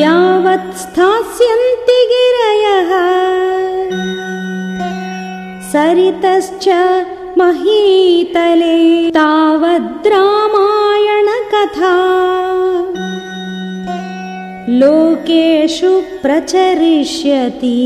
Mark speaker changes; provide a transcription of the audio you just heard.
Speaker 1: यावत् स्थास्यन्ति गिरयः। सरितश्च महीतले तावद्रामायणकथा लोकेषु प्रचरिष्यति।